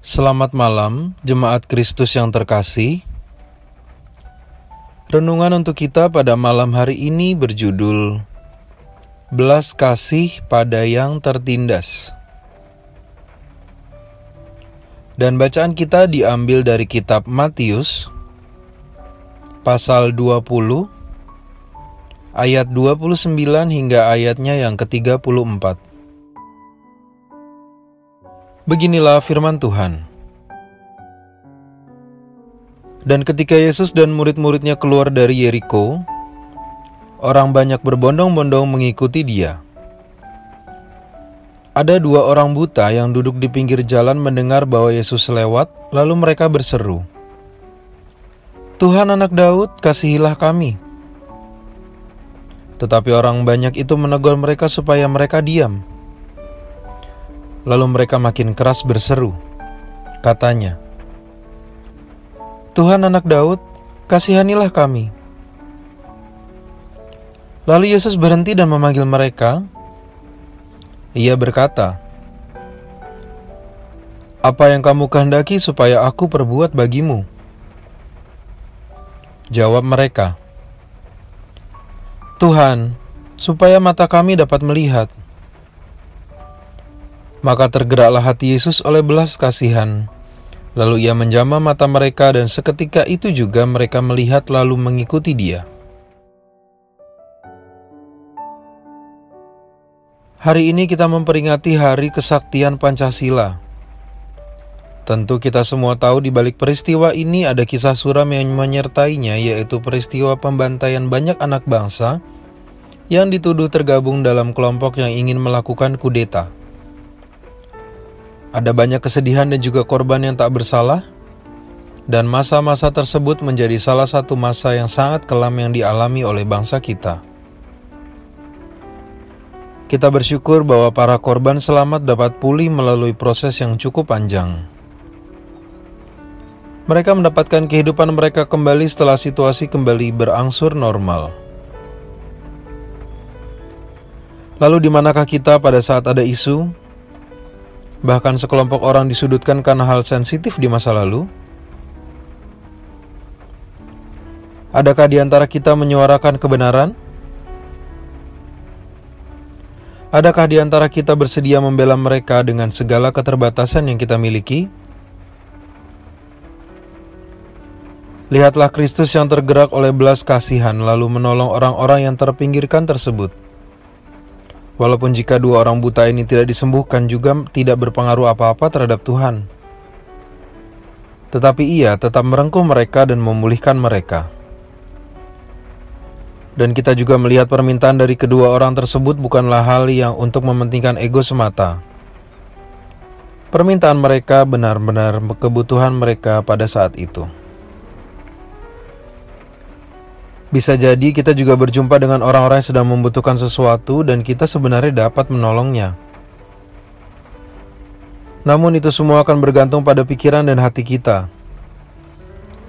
Selamat malam, jemaat Kristus yang terkasih. Renungan untuk kita pada malam hari ini berjudul Belas Kasih pada yang Tertindas. Dan bacaan kita diambil dari kitab Matius pasal 20 ayat 29 hingga ayatnya yang ke-34. Beginilah firman Tuhan. Dan ketika Yesus dan murid-muridnya keluar dari Yeriko, orang banyak berbondong-bondong mengikuti dia. Ada dua orang buta yang duduk di pinggir jalan mendengar bahwa Yesus lewat, lalu mereka berseru, Tuhan anak Daud, kasihilah kami. Tetapi orang banyak itu menegur mereka supaya mereka diam. Lalu mereka makin keras berseru. Katanya, Tuhan anak Daud, kasihanilah kami. Lalu Yesus berhenti dan memanggil mereka. Ia berkata, Apa yang kamu kehendaki supaya aku perbuat bagimu? Jawab mereka, Tuhan, supaya mata kami dapat melihat. Maka tergeraklah hati Yesus oleh belas kasihan. Lalu ia menjamah mata mereka dan seketika itu juga mereka melihat lalu mengikuti dia. Hari ini kita memperingati hari kesaktian Pancasila. Tentu kita semua tahu di balik peristiwa ini ada kisah suram yang menyertainya yaitu peristiwa pembantaian banyak anak bangsa yang dituduh tergabung dalam kelompok yang ingin melakukan kudeta. Ada banyak kesedihan dan juga korban yang tak bersalah, dan masa-masa tersebut menjadi salah satu masa yang sangat kelam yang dialami oleh bangsa kita. Kita bersyukur bahwa para korban selamat dapat pulih melalui proses yang cukup panjang. Mereka mendapatkan kehidupan mereka kembali setelah situasi kembali berangsur normal. Lalu, di manakah kita pada saat ada isu, bahkan sekelompok orang disudutkan karena hal sensitif di masa lalu? Adakah di antara kita menyuarakan kebenaran? Adakah di antara kita bersedia membela mereka dengan segala keterbatasan yang kita miliki? Lihatlah Kristus yang tergerak oleh belas kasihan lalu menolong orang-orang yang terpinggirkan tersebut. Walaupun jika dua orang buta ini tidak disembuhkan juga tidak berpengaruh apa-apa terhadap Tuhan. Tetapi ia tetap merengkuh mereka dan memulihkan mereka. Dan kita juga melihat permintaan dari kedua orang tersebut bukanlah hal yang untuk mementingkan ego semata. Permintaan mereka benar-benar kebutuhan mereka pada saat itu. Bisa jadi kita juga berjumpa dengan orang-orang yang sedang membutuhkan sesuatu dan kita sebenarnya dapat menolongnya. Namun itu semua akan bergantung pada pikiran dan hati kita.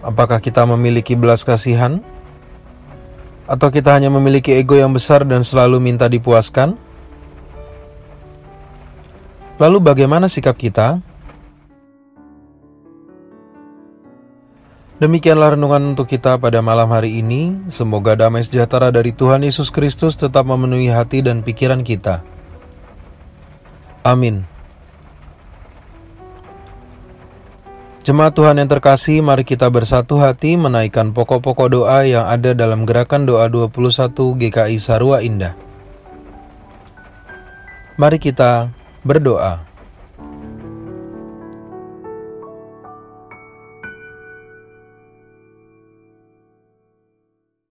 Apakah kita memiliki belas kasihan? Atau kita hanya memiliki ego yang besar dan selalu minta dipuaskan? Lalu bagaimana sikap kita? Demikianlah renungan untuk kita pada malam hari ini. Semoga damai sejahtera dari Tuhan Yesus Kristus tetap memenuhi hati dan pikiran kita. Amin. Jemaat Tuhan yang terkasih, mari kita bersatu hati menaikkan pokok-pokok doa yang ada dalam gerakan doa 21 GKI Sarua Indah. Mari kita berdoa.